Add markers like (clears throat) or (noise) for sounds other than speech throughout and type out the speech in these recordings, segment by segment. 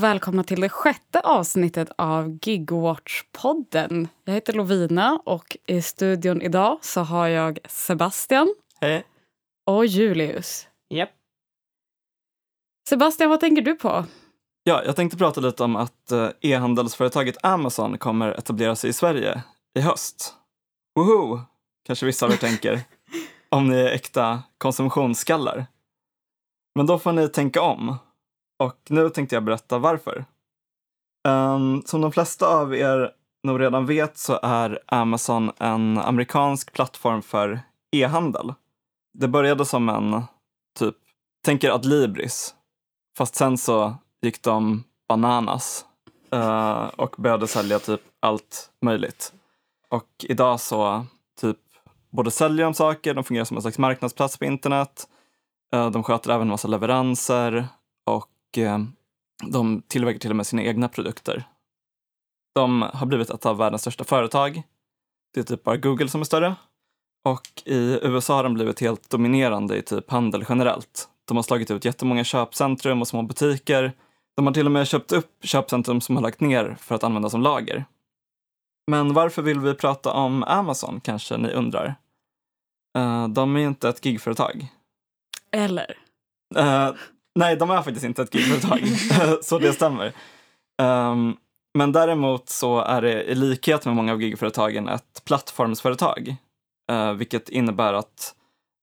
och välkomna till det sjätte avsnittet av Gigwatch-podden. Jag heter Lovina och i studion idag så har jag Sebastian. Hej. Och Julius. Japp. Sebastian, vad tänker du på? Ja, jag tänkte prata lite om att eh, e-handelsföretaget Amazon kommer etablera sig i Sverige i höst. Woho! Kanske vissa av er tänker. (laughs) Om ni är äkta konsumtionsskallar. Men då får ni tänka om. Och nu tänkte jag berätta varför. Um, som de flesta av er nog redan vet så är Amazon en amerikansk plattform för e-handel. Det började som en, typ, tänker Adlibris. Fast sen så gick de bananas uh, och började sälja typ allt möjligt. Och idag så typ både säljer de saker, de fungerar som en slags marknadsplats på internet. Uh, de sköter även en massa leveranser och uh, de tillverkar till och med sina egna produkter. De har blivit ett av världens största företag. Det är typ bara Google som är större. Och i USA har de blivit helt dominerande i typ handel generellt. De har slagit ut jättemånga köpcentrum och små butiker. De har till och med köpt upp köpcentrum som har lagt ner för att använda som lager. Men varför vill vi prata om Amazon kanske ni undrar? Uh, de är ju inte ett gigföretag. Eller? Uh, nej, de är faktiskt inte ett gigföretag, (laughs) så det stämmer. Um, men däremot så är det i likhet med många av gigföretagen ett plattformsföretag, uh, vilket innebär att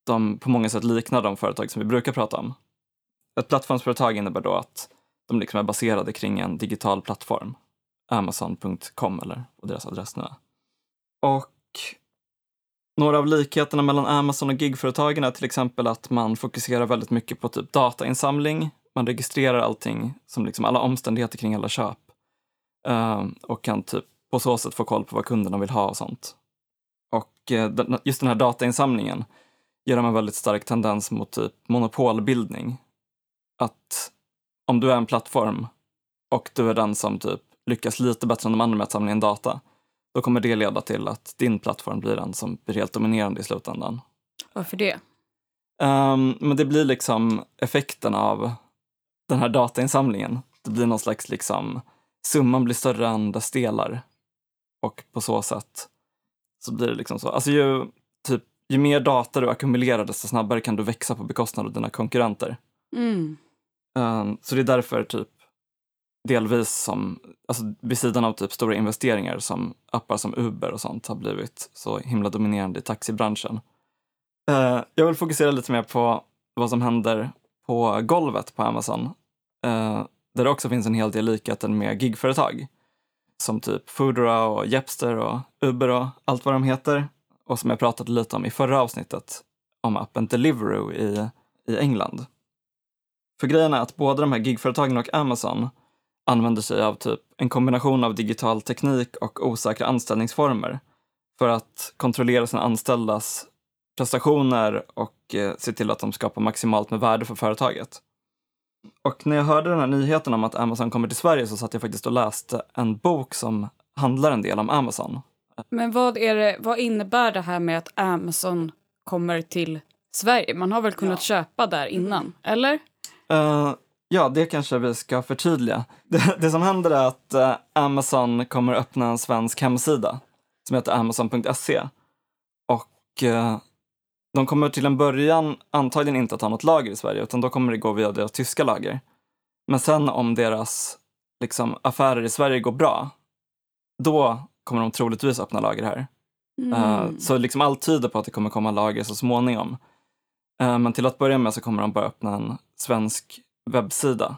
de på många sätt liknar de företag som vi brukar prata om. Ett plattformsföretag innebär då att de liksom är baserade kring en digital plattform, Amazon.com eller vad deras adress nu är. Och några av likheterna mellan Amazon och gigföretagen är till exempel att man fokuserar väldigt mycket på typ datainsamling. Man registrerar allting, som liksom alla omständigheter kring alla köp. Uh, och kan typ på så sätt få koll på vad kunderna vill ha och sånt. Och uh, just den här datainsamlingen ger dem en väldigt stark tendens mot typ monopolbildning. Att om du är en plattform och du är den som typ lyckas lite bättre än de andra med att samla in data, då kommer det leda till att din plattform blir den som blir helt dominerande i slutändan. Varför det? Um, men det blir liksom effekten av den här datainsamlingen. Det blir någon slags liksom, summan blir större än dess delar. Och på så sätt så blir det liksom så. Alltså ju, typ, ju mer data du ackumulerar desto snabbare kan du växa på bekostnad av dina konkurrenter. Mm. Um, så det är därför typ delvis som, alltså vid sidan av typ stora investeringar som appar som Uber och sånt har blivit så himla dominerande i taxibranschen. Eh, jag vill fokusera lite mer på vad som händer på golvet på Amazon. Eh, där det också finns en hel del likheter med gigföretag. Som typ Foodora och Jepster och Uber och allt vad de heter. Och som jag pratade lite om i förra avsnittet om appen Deliveroo i, i England. För grejen är att både de här gigföretagen och Amazon använder sig av typ en kombination av digital teknik och osäkra anställningsformer för att kontrollera sina anställdas prestationer och eh, se till att de skapar maximalt med värde för företaget. Och när jag hörde den här nyheten om att Amazon kommer till Sverige så satt jag faktiskt och läste en bok som handlar en del om Amazon. Men vad, är det, vad innebär det här med att Amazon kommer till Sverige? Man har väl kunnat ja. köpa där innan, eller? Uh, ja, det kanske vi ska förtydliga. (laughs) Det, det som händer är att uh, Amazon kommer öppna en svensk hemsida som heter amazon.se. Och uh, de kommer till en början antagligen inte att ha något lager i Sverige, utan då kommer det gå via deras tyska lager. Men sen om deras liksom, affärer i Sverige går bra, då kommer de troligtvis öppna lager här. Mm. så liksom allt tyder på att det kommer komma lager så småningom. men till att börja med så kommer de bara öppna en svensk webbsida.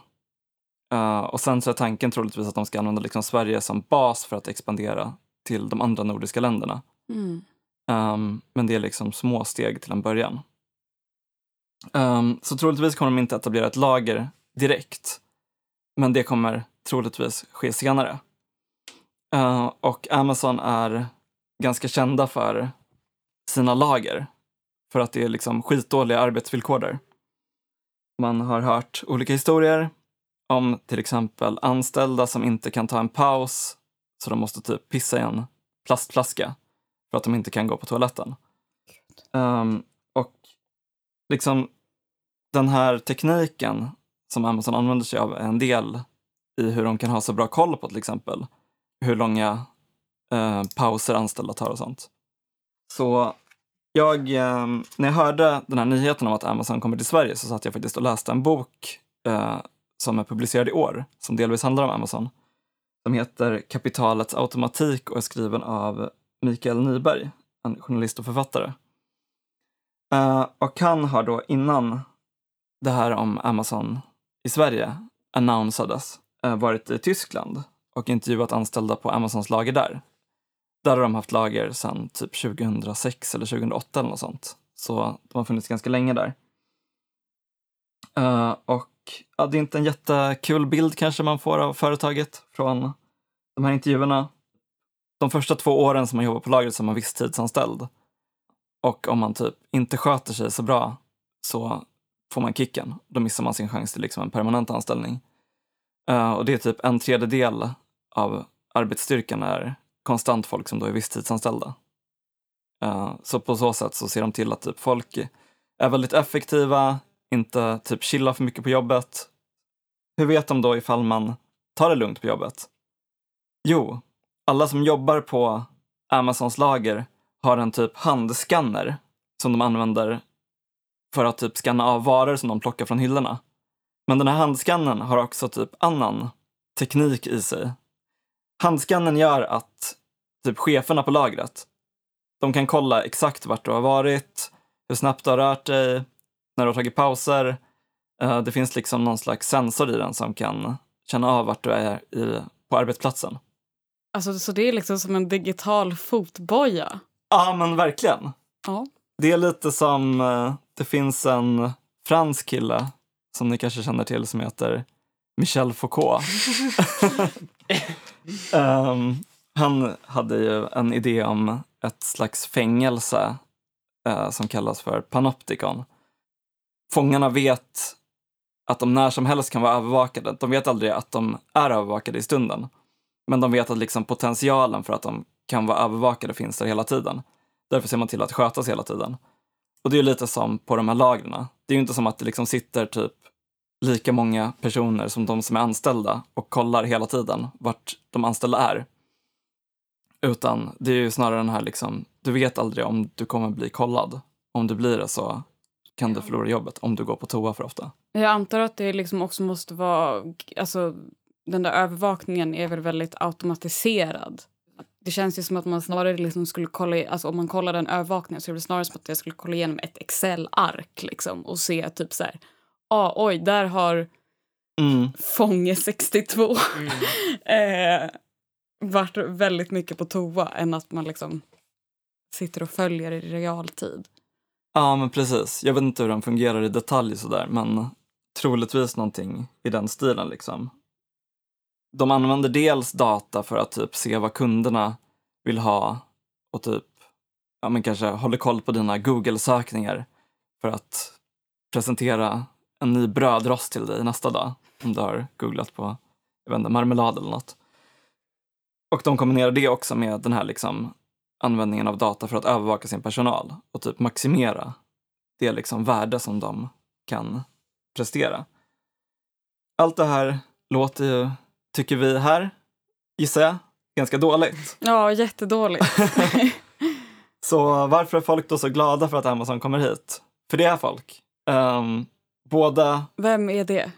Uh, och sen så är tanken troligtvis att de ska använda liksom Sverige som bas för att expandera till de andra nordiska länderna. Mm. Um, men det är liksom små steg till en början. Um, så troligtvis kommer de inte etablera ett lager direkt. Men det kommer troligtvis ske senare. Uh, och Amazon är ganska kända för sina lager. För att det är liksom skitdåliga arbetsvillkor där. Man har hört olika historier om till exempel anställda som inte kan ta en paus så de måste typ pissa i en plastflaska för att de inte kan gå på toaletten. Um, och liksom den här tekniken som Amazon använder sig av är en del i hur de kan ha så bra koll på till exempel hur långa eh, pauser anställda tar och sånt. Så jag, eh, när jag hörde den här nyheten om att Amazon kommer till Sverige så satt jag faktiskt och läste en bok eh, som är publicerad i år, som delvis handlar om Amazon. Som heter Kapitalets automatik och är skriven av Mikael Nyberg, en journalist och författare. Eh, och han har då innan det här om Amazon i Sverige annonsades eh, varit i Tyskland och intervjuat anställda på Amazons lager där. Där har de haft lager sedan typ 2006 eller 2008 eller något sånt. Så de har funnits ganska länge där. Uh, och ja, det är inte en jättekul bild kanske man får av företaget från de här intervjuerna. De första två åren som man jobbar på lagret som är man visstidsanställd. Och om man typ inte sköter sig så bra så får man kicken. Då missar man sin chans till liksom en permanent anställning. Uh, och det är typ en tredjedel av arbetsstyrkan är konstant folk som då är visstidsanställda. Uh, så på så sätt så ser de till att typ folk är väldigt effektiva, inte typ chillar för mycket på jobbet. Hur vet de då ifall man tar det lugnt på jobbet? Jo, alla som jobbar på Amazons lager har en typ handskanner som de använder för att typ skanna av varor som de plockar från hyllorna. Men den här handskannen har också typ annan teknik i sig. Handskannen gör att typ cheferna på lagret, de kan kolla exakt vart du har varit, hur snabbt du har rört dig, när du har tagit pauser. Eh, det finns liksom någon slags sensor i den som kan känna av vart du är i, på arbetsplatsen. Alltså, så det är liksom som en digital fotboja? Ja, men verkligen. Ja. Det är lite som, eh, det finns en fransk kille som ni kanske känner till som heter Michel Foucault. um, (laughs) (laughs) han hade ju en idé om ett slags fängelse eh, som kallas för Panopticon. Fångarna vet att de när som helst kan vara övervakade. De vet aldrig att de är övervakade i stunden. Men de vet att liksom potentialen för att de kan vara övervakade finns där hela tiden. Därför ser man till att skötas hela tiden. Och det är lite som på de här lagren. Det är ju inte som att det liksom sitter typ lika många personer som de som är anställda och kollar hela tiden vart de anställda är. Utan det är ju snarare den här liksom, du vet aldrig om du kommer bli kollad. Om du blir det så kan du förlora jobbet om du går på toa för ofta. Jag antar att det liksom också måste vara, alltså den där övervakningen är väl väldigt automatiserad. Det känns ju som att man snarare liksom skulle kolla, alltså om man kollar den övervakningen så är det snarare som att jag skulle kolla igenom ett Excel-ark liksom och se typ så här, ah, oj, där har Mm. fånge 62 (laughs) eh, varit väldigt mycket på toa än att man liksom sitter och följer i realtid. Ja, men precis. Jag vet inte hur den fungerar i detalj sådär, men troligtvis någonting i den stilen liksom. De använder dels data för att typ se vad kunderna vill ha och typ, ja men kanske håller koll på dina Google-sökningar för att presentera en ny brödrost till dig nästa dag om du har googlat på jag vet inte, marmelad eller något. Och de kombinerar det också med den här liksom användningen av data för att övervaka sin personal och typ maximera det liksom värde som de kan prestera. Allt det här låter ju, tycker vi här, gissar jag, ganska dåligt. Ja, jättedåligt. (laughs) (laughs) Så varför är folk då så glada för att Amazon kommer hit? För det är folk. Um, båda, Vem är det?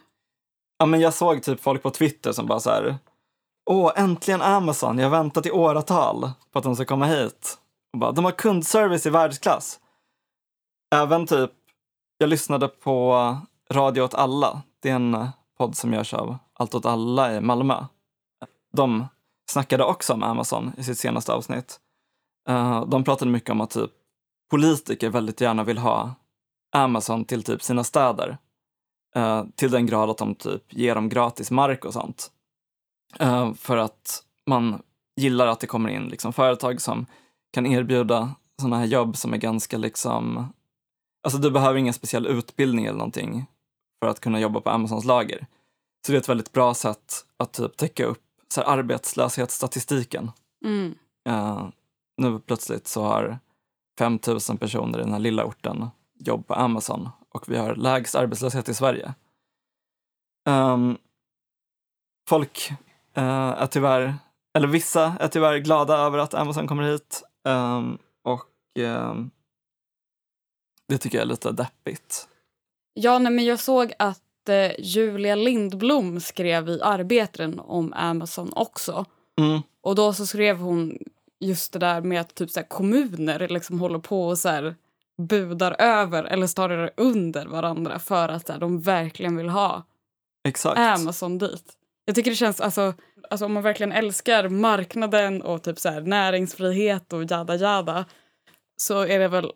ja men jag såg typ folk på Twitter som bara så här, åh äntligen Amazon, jag har väntat i åratal på att de ska komma hit. Och bara, de har kundservice i världsklass. Även typ, jag lyssnade på Radio åt alla, det är en podd som görs av Allt åt alla i Malmö. De snackade också om Amazon i sitt senaste avsnitt. Eh, de pratade mycket om att typ politiker väldigt gärna vill ha Amazon till typ sina städer. Eh, till den grad att de typ ger dem gratis mark och sånt. Eh, för att man gillar att det kommer in liksom företag som kan erbjuda sådana här jobb som är ganska liksom... Alltså du behöver ingen speciell utbildning eller någonting för att kunna jobba på Amazons lager. Så det är ett väldigt bra sätt att typ täcka upp så här, arbetslöshetsstatistiken. Mm. Eh, nu plötsligt så har 5 000 personer i den här lilla orten jobb på Amazon och vi har lägst arbetslöshet i Sverige. Ehm, folk är tyvärr, eller vissa är tyvärr glada över att Amazon kommer hit. Ehm, och ehm, det tycker jag är lite deppigt. Ja, nej, men jag såg att eh, Julia Lindblom skrev i Arbetaren om Amazon också. Mm. Och då så skrev hon just det där med att typ så kommuner liksom håller på och så här, budar över eller snarare under varandra för att så här, de verkligen vill ha Exakt. Amazon dit. Jag tycker det känns, alltså, alltså om man verkligen älskar marknaden och typ så här, näringsfrihet och jada jada så är det väl,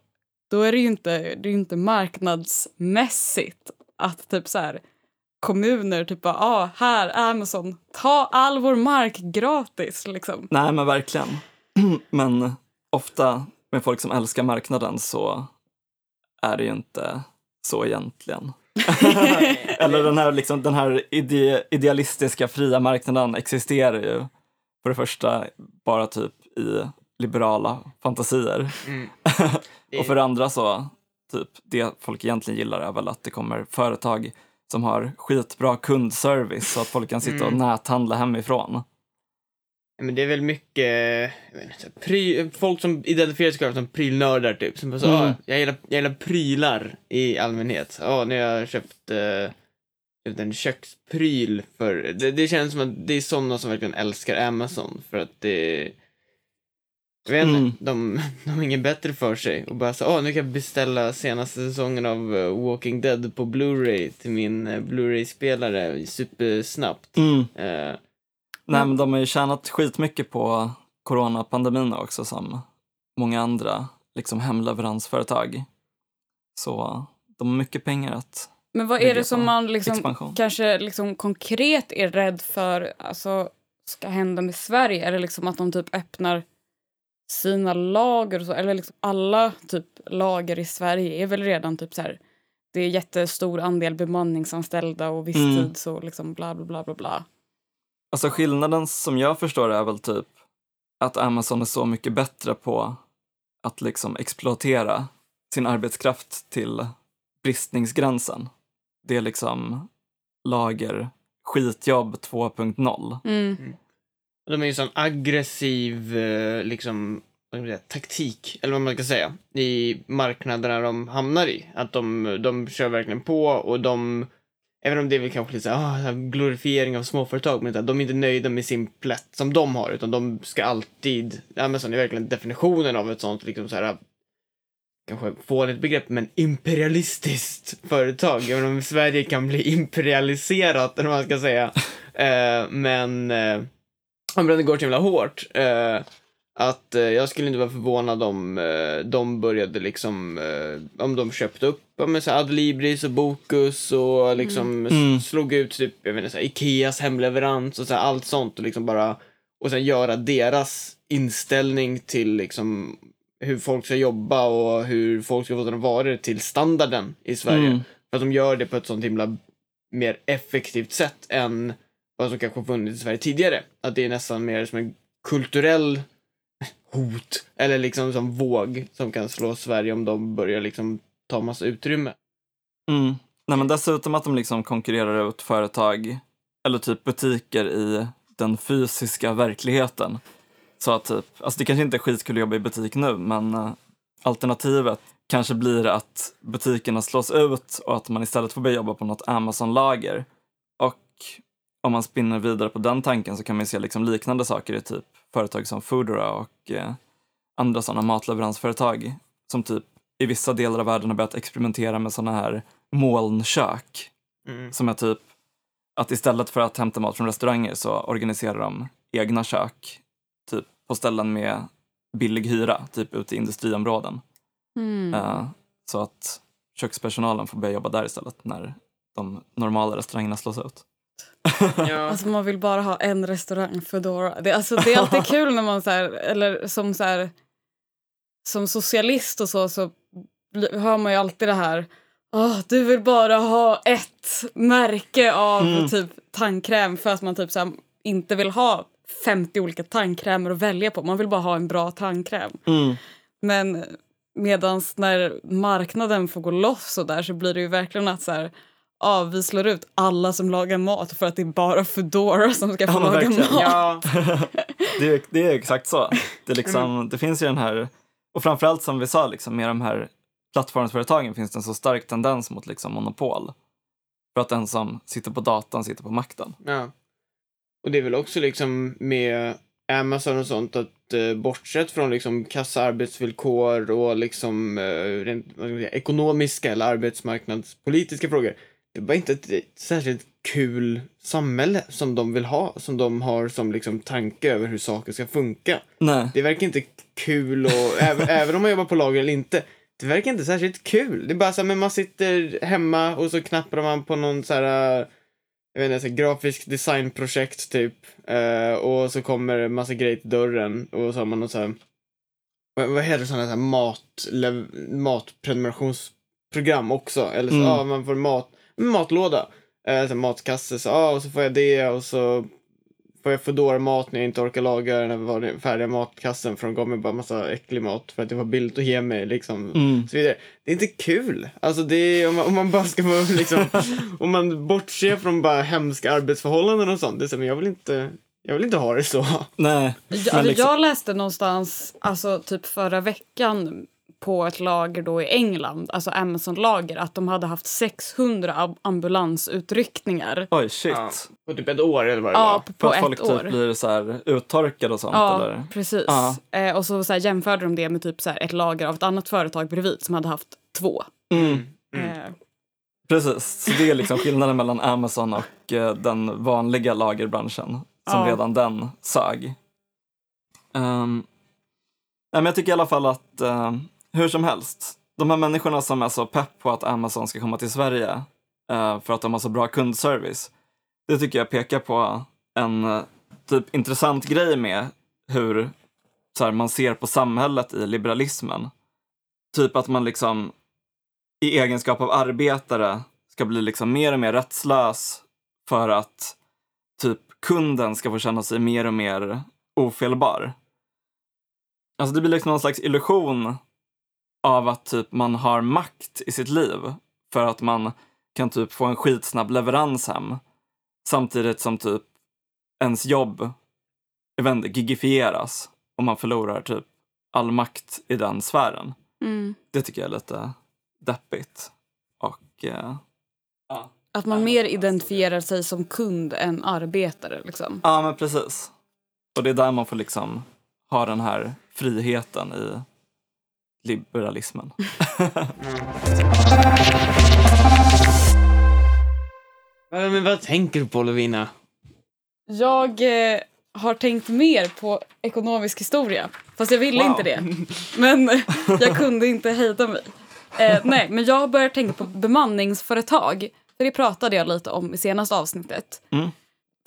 då är det ju inte, det är inte marknadsmässigt att typ så här kommuner typ bara, ah, här Amazon, ta all vår mark gratis liksom. Nej, men verkligen. (clears throat) men ofta med folk som älskar marknaden så är det ju inte så egentligen. (laughs) Eller den här, liksom, den här ide idealistiska fria marknaden existerar ju för det första bara typ i liberala fantasier. Mm. (laughs) och för det andra så, typ det folk egentligen gillar är väl att det kommer företag som har skitbra kundservice så att folk kan sitta och Mm. näthandla hemifrån. Men det är väl mycket här, pry, folk som identifierar sig själva som prylnördar typ. Som bara så, Mm. ah, jag, gillar, jag gillar prylar i allmänhet. Ja, nu har jag köpt, eh, köpt en kökspryl för, det, det känns som att det är sådana som verkligen älskar Amazon för att det jag vet inte, Mm. de, (laughs) de har inget bättre för sig och bara så, ah, nu kan jag beställa senaste säsongen av eh, Walking Dead på Blu-ray till min eh, Blu-ray-spelare supersnabbt. Mm. Eh, Nej, men de har ju tjänat skitmycket på coronapandemin också som många andra liksom hemleveransföretag. Så de har mycket pengar att Men vad är det som man liksom expansion. kanske liksom konkret är rädd för alltså, ska hända med Sverige? Är det liksom att de typ öppnar sina lager och så? Eller liksom alla typ lager i Sverige är väl redan typ så här det är jättestor andel bemanningsanställda och visstids och liksom bla bla bla bla bla. Alltså skillnaden som jag förstår är väl typ att Amazon är så mycket bättre på att liksom exploatera sin arbetskraft till bristningsgränsen. Det är liksom lager skitjobb 2.0. Mm. De är ju sån aggressiv, eh, liksom, vad ska man säga, taktik, eller vad man ska säga, i marknaderna de hamnar i. Att de, de kör verkligen på och de, även om det är väl kanske lite så här, ah, glorifiering av småföretag, men de är inte nöjda med sin plätt som de har, utan de ska alltid, Amazon är verkligen definitionen av ett sånt, liksom så här, kanske fånigt begrepp, men imperialistiskt företag. Även om Sverige kan bli imperialiserat, eller vad man ska säga. (laughs) Eh, men eh, om det går så himla hårt. Eh, att eh, jag skulle inte vara förvånad om eh, de började liksom, eh, om de köpte upp ja, men så här Adlibris och Bokus och liksom Mm. s- slog ut typ, jag vet inte, så här, Ikeas hemleverans och så här, allt sånt och liksom bara, och sen göra deras inställning till liksom hur folk ska jobba och hur folk ska få sina varor till standarden i Sverige. Mm. För att de gör det på ett sånt himla mer effektivt sätt än vad som kanske funnits i Sverige tidigare. Att det är nästan mer som en kulturell hot eller liksom som våg som kan slå Sverige om de börjar liksom ta massa utrymme. Mm. Nej, men dessutom att de liksom konkurrerar ut företag eller typ butiker i den fysiska verkligheten. Så att typ, alltså det kanske inte är skitkul att jobba i butik nu, men eh, alternativet kanske blir att butikerna slås ut och att man istället får börja jobba på något Amazon-lager. Om man spinner vidare på den tanken så kan man se liksom liknande saker i typ företag som Foodora och eh, andra sådana matleveransföretag som typ i vissa delar av världen har börjat experimentera med sådana här molnkök Mm. som är typ att istället för att hämta mat från restauranger så organiserar de egna kök typ på ställen med billig hyra, typ ute i industriområden. Mm. Eh, så att kökspersonalen får börja jobba där istället när de normala restaurangerna slås ut. Ja. (laughs) Alltså man vill bara ha en restaurang, Foodora. Det, alltså, det är alltid (laughs) kul när man så här, eller som så här, som socialist och så, så hör man ju alltid det här Åh, du vill bara ha ett märke av Mm. typ tandkräm för att man typ så här, inte vill ha 50 olika tandkrämer att välja på. Man vill bara ha en bra tandkräm. Mm. Men medans när marknaden får gå loss så där så blir det ju verkligen att så här, ja, vi slår ut alla som lagar mat för att det är bara Foodora som ska få Ja, laga verkligen. mat. Ja, (laughs) det, är, det är exakt så. Det, är liksom, det finns ju den här, och framförallt som vi sa, liksom, med de här plattformsföretagen finns det en så stark tendens mot liksom, monopol. För att den som sitter på datan sitter på makten. ja. Och det är väl också liksom med Amazon och sånt att eh, bortsett från liksom kassa arbetsvillkor och liksom eh, rent, vad ska man säga, ekonomiska eller arbetsmarknadspolitiska frågor. Det bara inte ett särskilt kul samhälle som de vill ha, som de har som liksom tanke över hur saker ska funka. Nej, Det verkar inte kul och (laughs) även, även om man jobbar på lager eller inte. Det verkar inte särskilt kul. Det är bara så här, men man sitter hemma och så knappar man på någon så här, jag vet inte, så här, grafisk designprojekt typ. Eh, och så kommer en massa grejer till dörren och så har man någon så här, vad, vad heter sådana här mat, matprenumerationsprogram också. Eller så, Mm. ja, man får mat, matlåda. Eh, så matkasse, så, ja, och så får jag det och så får jag Foodora-mat när jag inte orkar laga den här färdiga matkassen för de gav mig bara massa äcklig mat för att det var billigt att ge mig liksom. mm. Så vidare. Det är inte kul. Alltså det är, om man, om man bara ska vara liksom, (laughs) om man bortser från bara hemska arbetsförhållanden och sånt. Det är så, men jag vill inte, jag vill inte ha det så. nej. Alltså, liksom- Jag läste någonstans, alltså typ förra veckan på ett lager då i England, alltså Amazon-lager, att de hade haft 600 ab- ambulansutryckningar. Oj, shit. Ja, på typ ett år eller vad det Ja, var. på, För på att folk ett år. typ blir så här uttorkade och sånt Ja, eller? precis. Ja. Eh, och så, så här, jämförde de det med typ så här, ett lager av ett annat företag bredvid som hade haft två. Mm. Mm. Eh, Precis, så det är liksom skillnaden mellan Amazon och eh, den vanliga lagerbranschen som Ja. redan den sög. Um, men jag tycker i alla fall att eh, hur som helst, de här människorna som är så pepp på att Amazon ska komma till Sverige eh, för att de har så bra kundservice, det tycker jag pekar på en eh, typ intressant grej med hur så här, man ser på samhället i liberalismen. Typ att man liksom i egenskap av arbetare ska bli liksom mer och mer rättslös för att typ kunden ska få känna sig mer och mer ofelbar. Alltså det blir liksom någon slags illusion av att typ man har makt i sitt liv för att man kan typ få en skitsnabb leverans hem samtidigt som typ ens jobb inte, gigifieras och man förlorar typ all makt i den sfären. mm. Det tycker jag är lite deppigt. Och eh, ja. Att man mer identifierar sig som kund än arbetare. Liksom. ja, men precis. Och det är där man får liksom ha den här friheten i liberalismen. Men vad tänker du på Lovina? Jag eh, har tänkt mer på ekonomisk historia. Fast jag ville Wow. inte det. Men (laughs) jag kunde inte hejda mig. Eh, nej, men jag har börjat tänka på bemanningsföretag. För det pratade jag lite om i senaste avsnittet. Mm.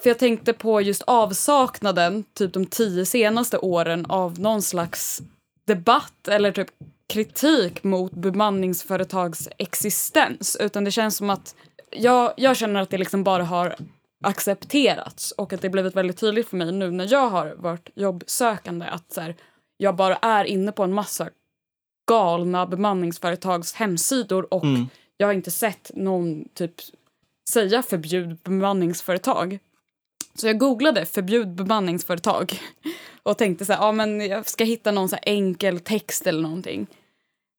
För jag tänkte på just avsaknaden, typ de tio senaste åren, av någon slags debatt eller typ kritik mot bemanningsföretags existens. Utan det känns som att jag, jag känner att det liksom bara har accepterats och att det blivit väldigt tydligt för mig nu när jag har varit jobbsökande att så här, jag bara är inne på en massa galna bemanningsföretags hemsidor och Mm. jag har inte sett någon typ säga förbjud bemanningsföretag. Så jag googlade förbjud bemanningsföretag (laughs) och tänkte så här, ja men jag ska hitta någon så enkel text eller någonting.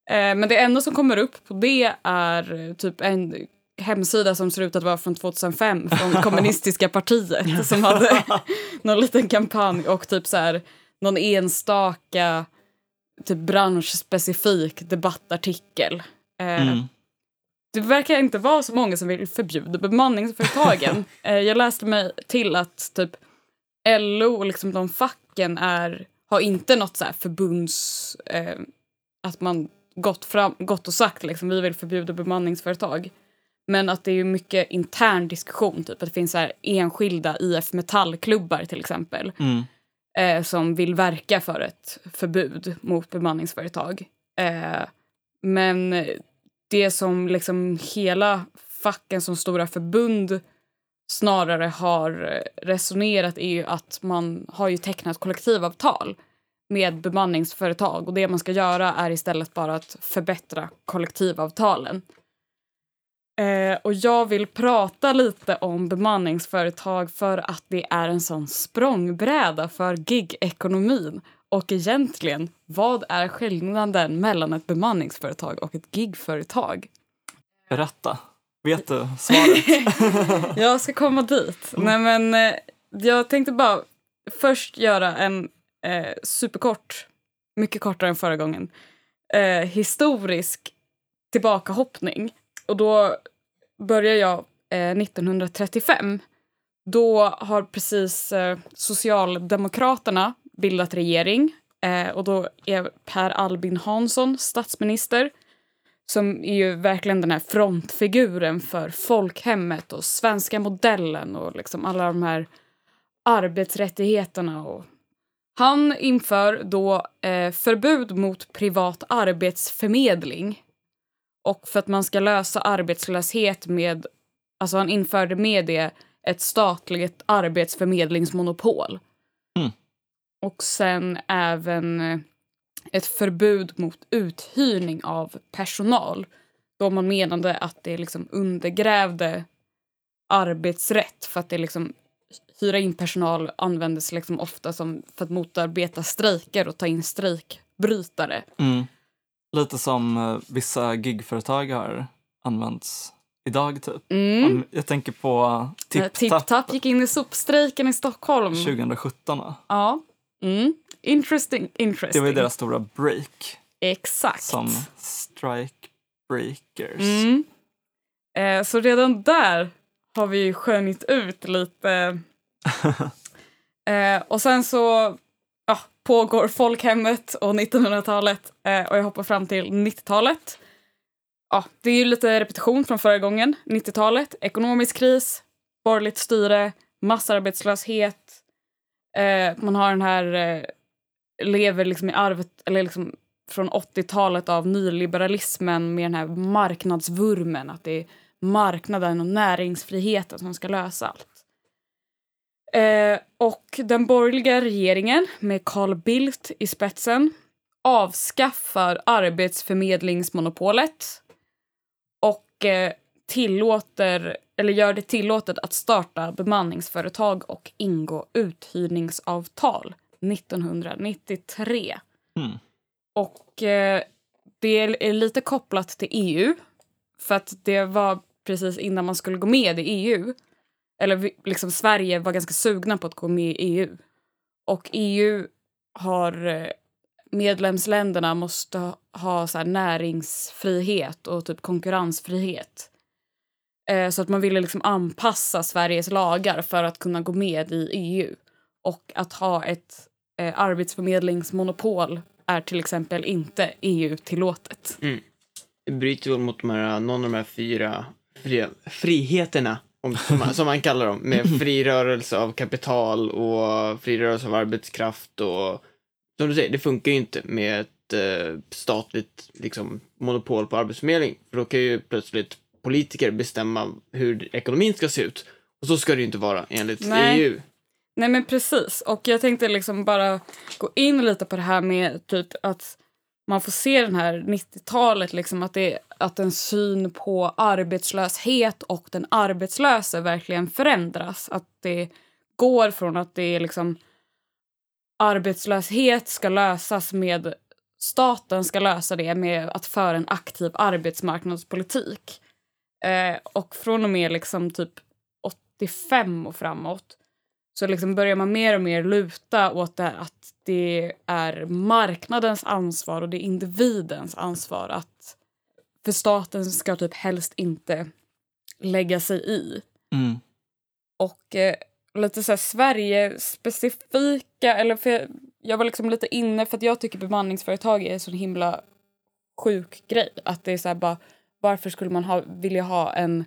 Eh, men det enda som kommer upp på det är eh, typ en hemsida som ser ut att vara från 2005 från (laughs) kommunistiska partiet (laughs) som hade någon liten kampanj och typ så här någon enstaka typ branschspecifik debattartikel. Eh, Mm. Det verkar inte vara så många som vill förbjuda bemanningsföretagen. (laughs) eh, jag läste mig till att typ LO och liksom de facken är, har inte något så här förbunds... Eh, att man gått, fram, gått och sagt liksom vi vill förbjuda bemanningsföretag. Men att det är mycket intern diskussion, typ att det finns så här enskilda IF Metallklubbar till exempel Mm. eh, som vill verka för ett förbud mot bemanningsföretag. Eh, men det som liksom hela facken som stora förbund snarare har eh, resonerat är ju att man har ju tecknat kollektivavtal med bemanningsföretag och det man ska göra är istället bara att förbättra kollektivavtalen. Eh, och jag vill prata lite om bemanningsföretag för att det är en sån språngbräda för gig-ekonomin. Och egentligen, vad är skillnaden mellan ett bemanningsföretag och ett gigföretag? Berätta. Vet du svaret? (laughs) jag ska komma dit. Nej, men, eh, jag tänkte bara först göra en eh, superkort, mycket kortare än förra gången, eh, historisk tillbakahoppning. Och då börjar jag eh, 1935. Då har precis eh, Socialdemokraterna bildat regering eh, och då är Per Albin Hansson statsminister som är ju verkligen den här frontfiguren för folkhemmet och svenska modellen och liksom alla de här arbetsrättigheterna. Och han inför då eh, förbud mot privat arbetsförmedling och för att man ska lösa arbetslöshet med... Alltså han införde med det ett statligt arbetsförmedlingsmonopol. Och sen även eh, ett förbud mot uthyrning av personal. Då man menade att det liksom undergrävde arbetsrätt för att det liksom hyra in personal användes liksom ofta som för att motarbeta strejker och ta in strejkbrytare. Mm. Lite som eh, vissa gigföretag har använts idag typ. Mm. Jag tänker på Tip TipTap Tap gick in i sopstrejken i Stockholm. 2017. va? Ja. Mm. Interesting, Det interesting. var ju deras stora break Exakt. som strike breakers. Mm. Eh, så redan där har vi skönjt ut lite. (laughs) eh, och sen så ja, pågår folkhemmet och 1900-talet eh, och jag hoppar fram till 90-talet. Ja, det är ju lite repetition från förra gången. 90-talet, ekonomisk kris, borgerligt styre, massarbetslöshet. Eh, man har den här, eh, lever liksom i arvet, eller liksom från 80-talet av nyliberalismen med den här marknadsvurmen. Att det är marknaden och näringsfriheten som ska lösa allt. Eh, och den borgerliga regeringen med Carl Bildt i spetsen avskaffar arbetsförmedlingsmonopolet och eh, tillåter, eller gör det tillåtet att starta bemanningsföretag och ingå uthyrningsavtal 1993. Mm. Och eh, det är lite kopplat till EU. För att det var precis innan man skulle gå med i EU. Eller liksom Sverige var ganska sugna på att gå med i EU. Och EU har... eh, Medlemsländerna måste ha- så näringsfrihet och typ konkurrensfrihet. Eh, så att man ville liksom anpassa Sveriges lagar för att kunna gå med i EU. Och att ha ett eh, arbetsförmedlingsmonopol är till exempel inte EU-tillåtet. Mm. Det bryter väl mot de här, någon av de här fyra fri, friheterna, om, som, man, som man kallar dem, med fri rörelse av kapital och fri rörelse av arbetskraft och som du säger, det funkar ju inte med ett eh, statligt liksom, monopol på arbetsförmedling. För då kan ju plötsligt politiker bestämma hur ekonomin ska se ut. Och så ska det ju inte vara enligt Nej. EU. Nej men precis. Och jag tänkte liksom bara gå in lite på det här med typ att man får se den här 90-talet, liksom att, det, att en syn på arbetslöshet och den arbetslöse verkligen förändras. Att det går från att det är liksom arbetslöshet ska lösas med staten ska lösa det med att föra en aktiv arbetsmarknadspolitik. Eh, och från och med liksom typ 85 och framåt så liksom börjar man mer och mer luta åt det att det är marknadens ansvar och det är individens ansvar att för staten ska typ helst inte lägga sig i. Mm. Och eh, lite så här Sverige-specifika, eller för jag, jag var liksom lite inne för att jag tycker bemanningsföretag är en sån himla sjuk grej. Att det är så här bara, varför skulle man ha, vilja ha en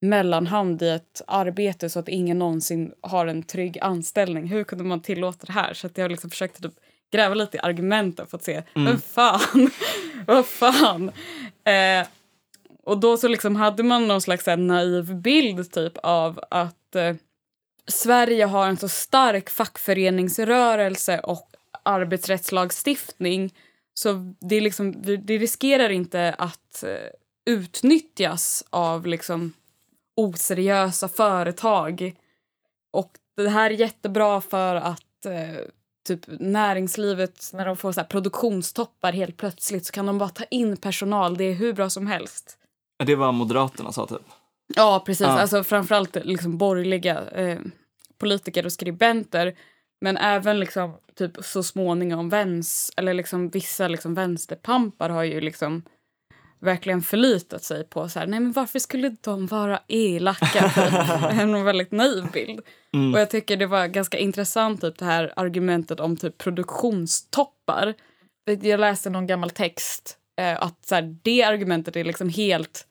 mellanhand i ett arbete så att ingen någonsin har en trygg anställning? Hur kunde man tillåta det här? Så att jag liksom försökte typ gräva lite i argumenten för att se, men fan, (laughs) vad fan. Eh, och då så liksom hade man någon slags här naiv bild typ av att eh, Sverige har en så stark fackföreningsrörelse och arbetsrättslagstiftning så det, liksom, det riskerar inte att eh, utnyttjas av liksom oseriösa företag. Och det här är jättebra för att eh, typ näringslivet, när de får så här produktionstoppar helt plötsligt så kan de bara ta in personal. Det är hur bra som helst. Det var Moderaterna sa typ. Ja, precis. Ja. Alltså framförallt liksom borgerliga eh, politiker och skribenter. Men även liksom typ så småningom väns, eller liksom vissa liksom vänsterpampar har ju liksom verkligen förlitat sig på så här, nej men varför skulle de vara elaka? (laughs) Typ. en väldigt naiv bild. Mm. Och jag tycker det var ganska intressant typ det här argumentet om typ produktionstoppar. Jag läste någon gammal text eh, att så här, det argumentet är liksom helt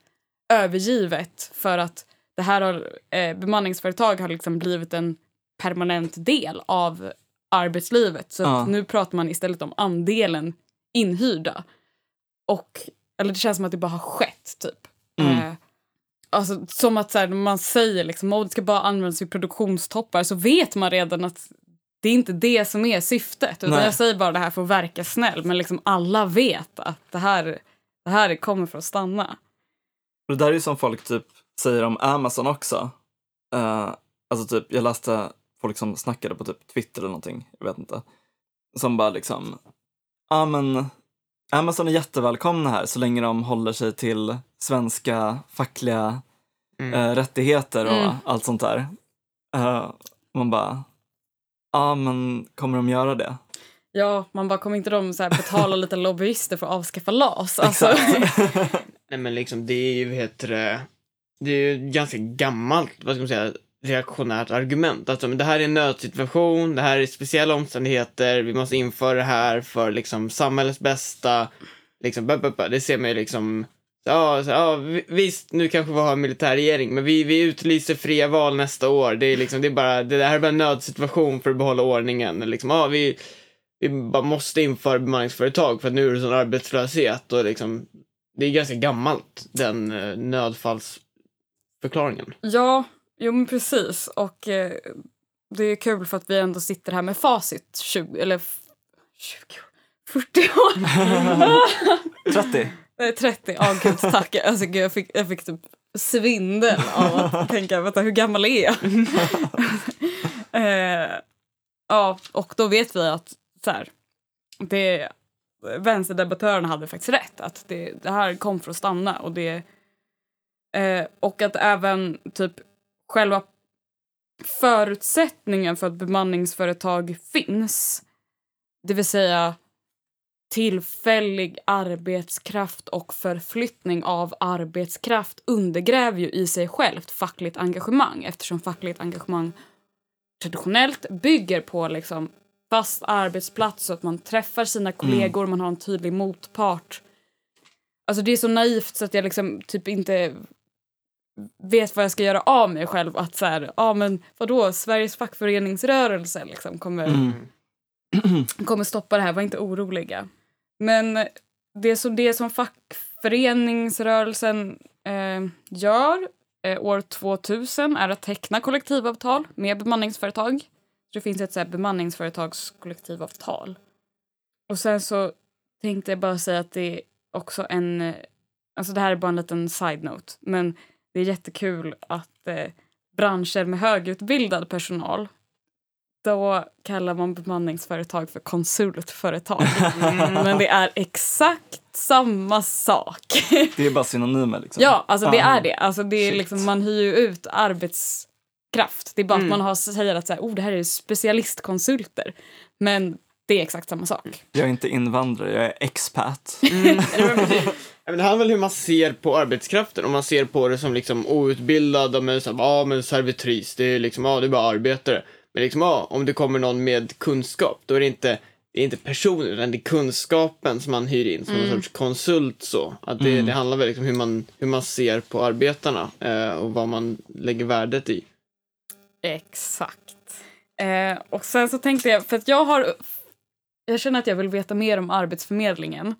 övergivet för att det här har, eh, bemanningsföretag har liksom blivit en permanent del av arbetslivet. Så Ja. nu pratar man istället om andelen inhyrda. Och, eller det känns som att det bara har skett typ. Mm. Eh, alltså, som att så här, man säger liksom, att det ska bara användas vid produktionstoppar så vet man redan att det är inte det som är syftet. Utan Nej. jag säger bara det här för att verka snäll men liksom alla vet att det här, det här kommer för att stanna. Det där är ju som folk typ säger om Amazon också. Eh, alltså typ, jag läste folk som snackade på typ Twitter eller någonting, jag vet inte. Som bara liksom, ja men Amazon är jättevälkomna här så länge de håller sig till svenska fackliga Mm. eh, rättigheter och Mm. allt sånt där. Eh, man bara, ja men kommer de göra det? Ja, man bara kommer inte de så här betala lite lobbyister för att avskaffa LAS? Alltså, (laughs) Nej men liksom det är ju, heter det, det är ju ganska gammalt, vad ska man säga, reaktionärt argument. Alltså men det här är en nödsituation, det här är speciella omständigheter, vi måste införa det här för liksom samhällets bästa. Liksom, bö, bö, bö. det ser man ju liksom, ja, så, ja visst nu kanske vi har en militärregering, men vi, vi utlyser fria val nästa år. Det är liksom, det är bara, det här är bara en nödsituation för att behålla ordningen. Liksom, ja, vi, vi bara måste införa bemanningsföretag för att nu är det sån arbetslöshet och liksom det är ganska gammalt, den eh, nödfallsförklaringen. ja, jo men precis. Och eh, det är kul för att vi ändå sitter här med facit 20, eller f- 20, 40 år. (laughs) 30? Nej, 30, ja gud tack. Alltså, gud, jag, fick, jag fick typ svindel av att (laughs) tänka, vänta hur gammal är jag? (laughs) eh, ja, och då vet vi att så här, det, vänsterdebattörerna hade faktiskt rätt. Att det, det här kom för att stanna. Och, det, eh, och att även typ själva förutsättningen för att bemanningsföretag finns, det vill säga tillfällig arbetskraft och förflyttning av arbetskraft undergräver ju i sig självt fackligt engagemang eftersom fackligt engagemang traditionellt bygger på liksom fast arbetsplats så att man träffar sina kollegor, man har en tydlig motpart. Alltså det är så naivt så att jag liksom typ inte vet vad jag ska göra av mig själv att så här, ja men vadå, Sveriges fackföreningsrörelse liksom kommer Mm. (clears throat) kommer stoppa det här, var inte oroliga. Men det som, det som fackföreningsrörelsen eh, gör eh, år 2000 är att teckna kollektivavtal med bemanningsföretag. Så det finns ett så här, bemanningsföretagskollektivavtal. Och sen så tänkte jag bara säga att det är också en... eh, Alltså det här är bara en liten side-note. Men det är jättekul att eh, branscher med högutbildad personal då kallar man bemanningsföretag för konsultföretag. Men det är exakt samma sak. Det är bara synonymer liksom. ja, alltså det är det. Alltså det är liksom, man hyr ju ut arbetskraft. Det är bara Mm. att man har, säger att så här, oh, det här är specialistkonsulter. Men det är exakt samma sak. Jag är inte invandrare, jag är expat. (laughs) Mm. Men det handlar väl om hur man ser på arbetskraften, om man ser på det som liksom outbildad, och men så här, ja men servitris, det är liksom, ja det är bara arbetare. Men liksom, ja, om det kommer någon med kunskap, då är det inte, det är inte personen, utan det är kunskapen som man hyr in som en sorts konsult så. Att det, Mm. det handlar väl liksom hur man, hur man ser på arbetarna eh, och vad man lägger värdet i. Exakt. Eh, och sen så tänkte jag, för att jag har... Jag känner att jag vill veta mer om Arbetsförmedlingen.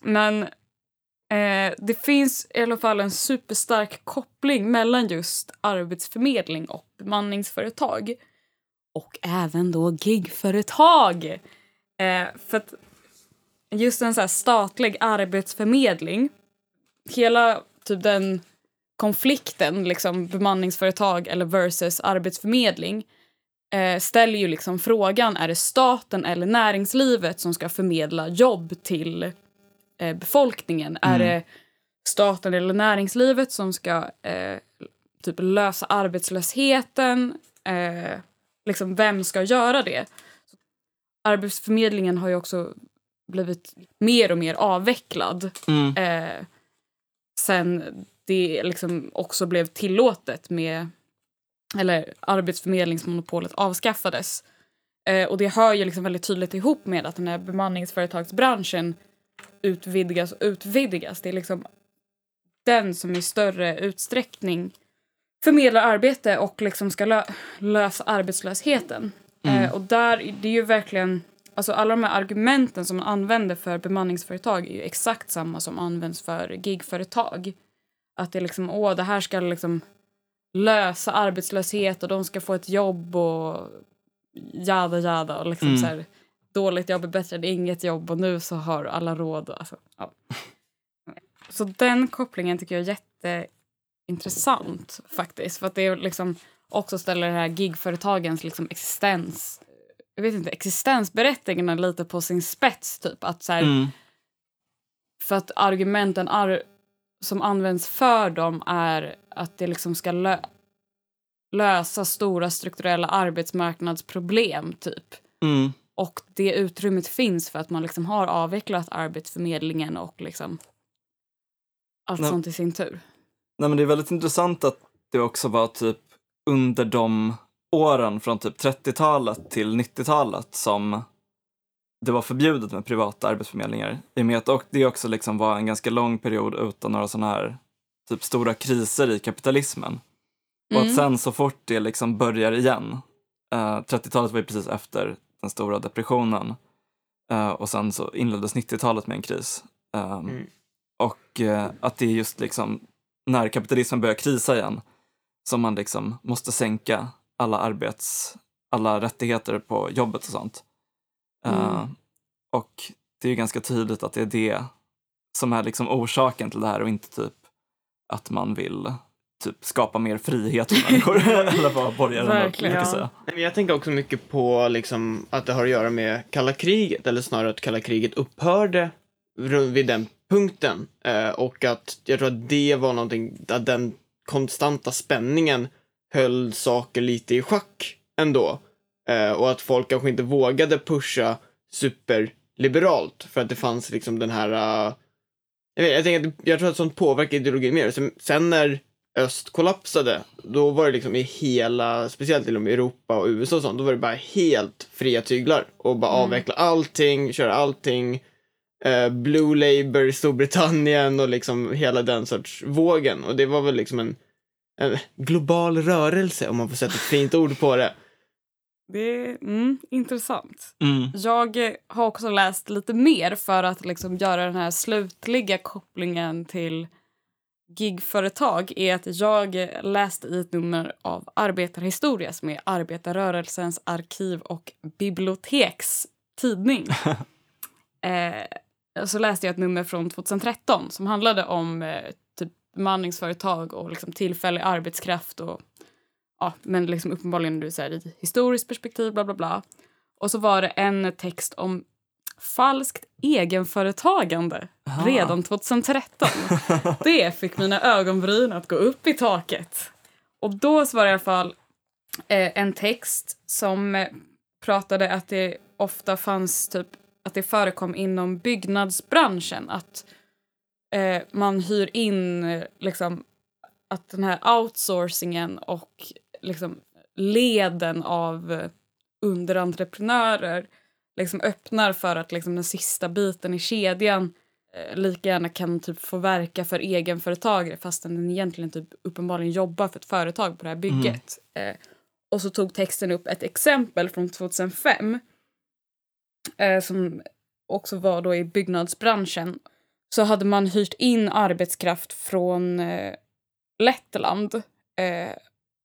Men eh, det finns i alla fall en superstark koppling mellan just arbetsförmedling och bemanningsföretag. Och även då gigföretag. Eh, för att just en så här statlig arbetsförmedling hela typ den konflikten, liksom bemanningsföretag eller versus arbetsförmedling, eh, ställer ju liksom frågan, är det staten eller näringslivet som ska förmedla jobb till eh, befolkningen? Är Mm. det staten eller näringslivet som ska eh, typ lösa arbetslösheten? Eh, liksom vem ska göra det? Arbetsförmedlingen har ju också blivit mer och mer avvecklad Mm. eh, sen det liksom också blev tillåtet med eller arbetsförmedlingsmonopolet avskaffades. Eh, och det hör ju liksom väldigt tydligt ihop med att den här bemanningsföretagsbranschen utvidgas och utvidgas. Det är liksom den som i större utsträckning förmedlar arbete och liksom ska lö- lösa arbetslösheten. Mm. Eh, och där, det är ju verkligen, alltså alla de här argumenten som man använder för bemanningsföretag är ju exakt samma som används för gigföretag. Att det är liksom, åh, det här ska liksom lösa arbetslöshet och de ska få ett jobb och jada jada och liksom Mm. så här, dåligt jobb är bättre än inget jobb och nu så har alla råd. och Alltså, ja. Så den kopplingen tycker jag är jätteintressant faktiskt. För att det liksom också ställer det här gigföretagens liksom existens, jag vet inte, existensberättigande lite på sin spets typ. Att så här, Mm. för att argumenten ar- som används för dem är att det liksom ska lö- lösa stora strukturella arbetsmarknadsproblem typ. Mm. Och det utrymmet finns för att man liksom har avvecklat Arbetsförmedlingen och liksom allt Nej. sånt i sin tur. Nej, men det är väldigt intressant att det också var typ under de åren från typ 30-talet till 90-talet som det var förbjudet med privata arbetsförmedlingar. I och med att och det också liksom var en ganska lång period utan några sådana här typ stora kriser i kapitalismen. Och Mm. att sen så fort det liksom börjar igen, eh, 30-talet var ju precis efter den stora depressionen eh, och sen så inleddes 90-talet med en kris. Eh, Mm. Och eh, att det är just liksom när kapitalismen börjar krisa igen som man liksom måste sänka alla arbets, alla rättigheter på jobbet och sånt. Eh, Mm. och det är ju ganska tydligt att det är det som är liksom orsaken till det här och inte typ att man vill typ skapa mer frihet för människor. (laughs) (laughs) Eller vad borgarna brukar säga. Jag tänker också mycket på liksom, att det har att göra med kalla kriget, eller snarare att kalla kriget upphörde runt vid den punkten. Eh, och att jag tror att det var någonting, att den konstanta spänningen höll saker lite i schack ändå. Eh, och att folk kanske inte vågade pusha superliberalt för att det fanns liksom den här eh, jag, vet, jag, tänker att, jag tror att sånt påverkar ideologin mer. Sen, sen när öst kollapsade, då var det liksom i hela, speciellt inom Europa och USA och sånt, då var det bara helt fria tyglar och bara Mm. avveckla allting, köra allting. Eh, Blue Labour i Storbritannien och liksom hela den sorts vågen. Och det var väl liksom en, en global rörelse, om man får sätta ett fint ord på det. Det är mm, intressant. Mm. Jag har också läst lite mer för att liksom göra den här slutliga kopplingen till gigföretag är att jag läste i ett nummer av Arbetarhistoria som är arbetarrörelsens arkiv och biblioteks tidning. (laughs) eh, så läste jag ett nummer från 2013 som handlade om eh, typ bemanningsföretag och liksom tillfällig arbetskraft och ja, men liksom uppenbarligen du säger i historiskt perspektiv, bla bla bla. Och så var det en text om falskt egenföretagande Aha. redan 2013. (laughs) Det fick mina ögonbryn att gå upp i taket. Och då så var det i alla fall eh, en text som eh, pratade att det ofta fanns typ att det förekom inom byggnadsbranschen att eh, man hyr in eh, liksom att den här outsourcingen och liksom leden av eh, underentreprenörer liksom öppnar för att liksom den sista biten i kedjan eh, lika gärna kan typ få verka för egenföretagare fastän den egentligen typ uppenbarligen jobbar för ett företag på det här bygget. Eh, och så tog texten upp ett exempel från 2005 eh, som också var då i byggnadsbranschen. Så hade man hyrt in arbetskraft från eh, Lettland eh,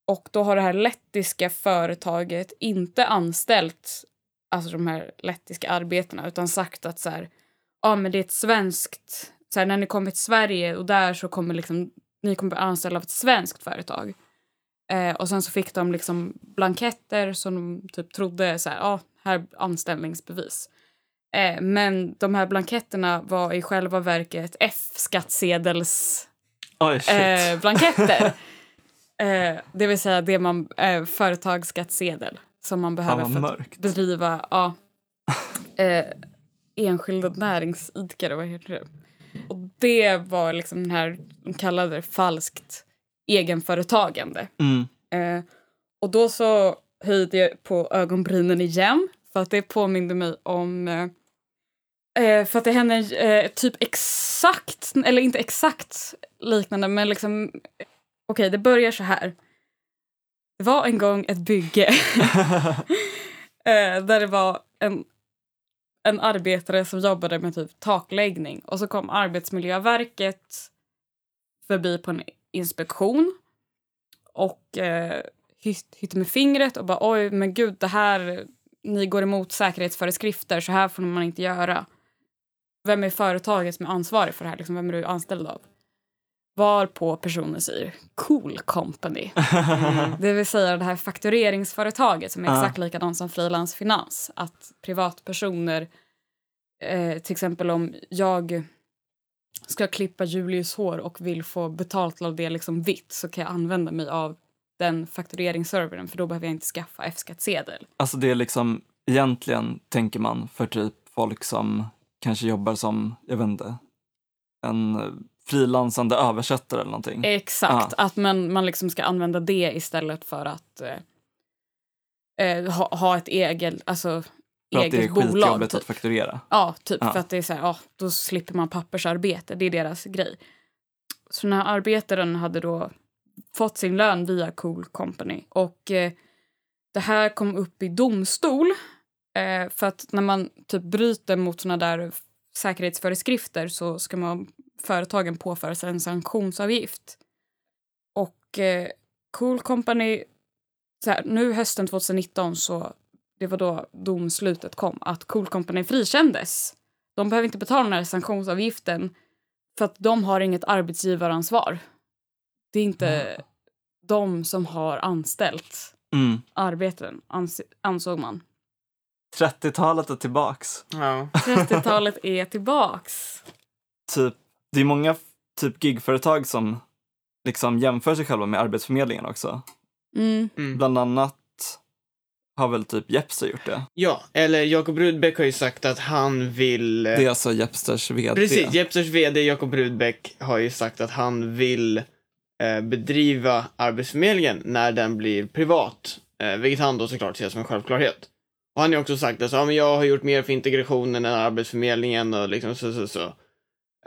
och då har det här lettiska företaget inte anställt alltså de här lettiska arbetarna utan sagt att så här, ja men det är ett svenskt så här, när ni kommer till Sverige och där så kommer liksom, ni kommer bli anställda av ett svenskt företag. Eh, och sen så fick de liksom blanketter som de typ trodde så här, ja, här är anställningsbevis. Eh, men de här blanketterna var i själva verket F-skattsedels eh, blanketter. (laughs) eh, det vill säga det man, eh, företagsskattsedel som man behöver för att bedriva ja, (laughs) eh, enskilda näringsidkare. Vad heter det? Och det var liksom den här, de kallade det falskt egenföretagande. Mm. Eh, och då så höjde jag på ögonbrynen igen för att det påminde mig om eh, eh, för att det hände eh, typ exakt, eller inte exakt liknande men liksom okej det börjar så här. Det var en gång ett bygge (laughs) eh, där det var en, en arbetare som jobbade med typ takläggning och så kom Arbetsmiljöverket förbi på en inspektion och eh, hytt, hytte med fingret och bara oj men gud det här, ni går emot säkerhetsföreskrifter så här får man inte göra. Vem är företaget som är ansvarig för det här? Liksom, vem är du anställd av? Varpå personen säger cool company. (laughs) Det vill säga det här faktureringsföretaget som är exakt likadant som frilansfinans. Att privatpersoner, eh, till exempel om jag ska klippa Julius hår och vill få betalt av det liksom vitt så kan jag använda mig av den faktureringsservern för då behöver jag inte skaffa F-skattsedel. Alltså det är liksom, egentligen tänker man för typ folk som kanske jobbar som, jag vet inte, en eh, frilansande översättare eller någonting. Exakt, att man, man liksom ska använda det istället för att eh, eh, ha, ha ett eget, alltså, för att det är bolag. skitjobbigt Typ. att fakturera. Ja, typ Ja. för att det är så här, ja, då slipper man pappersarbete. Det är deras grej. Så den här arbetaren hade då fått sin lön via Cool Company och eh, det här kom upp i domstol eh, för att när man typ bryter mot såna där säkerhetsföreskrifter så ska man företagen påföra sig en sanktionsavgift. Och eh, Cool Company, så här, nu hösten 2019 så det var då domslutet kom, att Cool Company frikändes. De behöver inte betala den här sanktionsavgiften för att de har inget arbetsgivaransvar. Det är inte de som har anställt Mm. arbetaren, ans- ansåg man. 30-talet är tillbaks. Ja. 30-talet är tillbaks. Typ, det är många typ gigföretag som liksom jämför sig själva med Arbetsförmedlingen också. Mm. Mm. Bland annat har väl typ Jepster gjort det. ja, eller Jakob Rudbeck har ju sagt att han vill... Det är alltså Jepsters vd. Precis, Jepsters vd Jakob Rudbeck har ju sagt att han vill eh, bedriva Arbetsförmedlingen när den blir privat. Eh, vilket han då såklart ser som en självklarhet. Och han har ju också sagt att så, ja, men jag har gjort mer för integrationen än Arbetsförmedlingen och liksom så, så, så.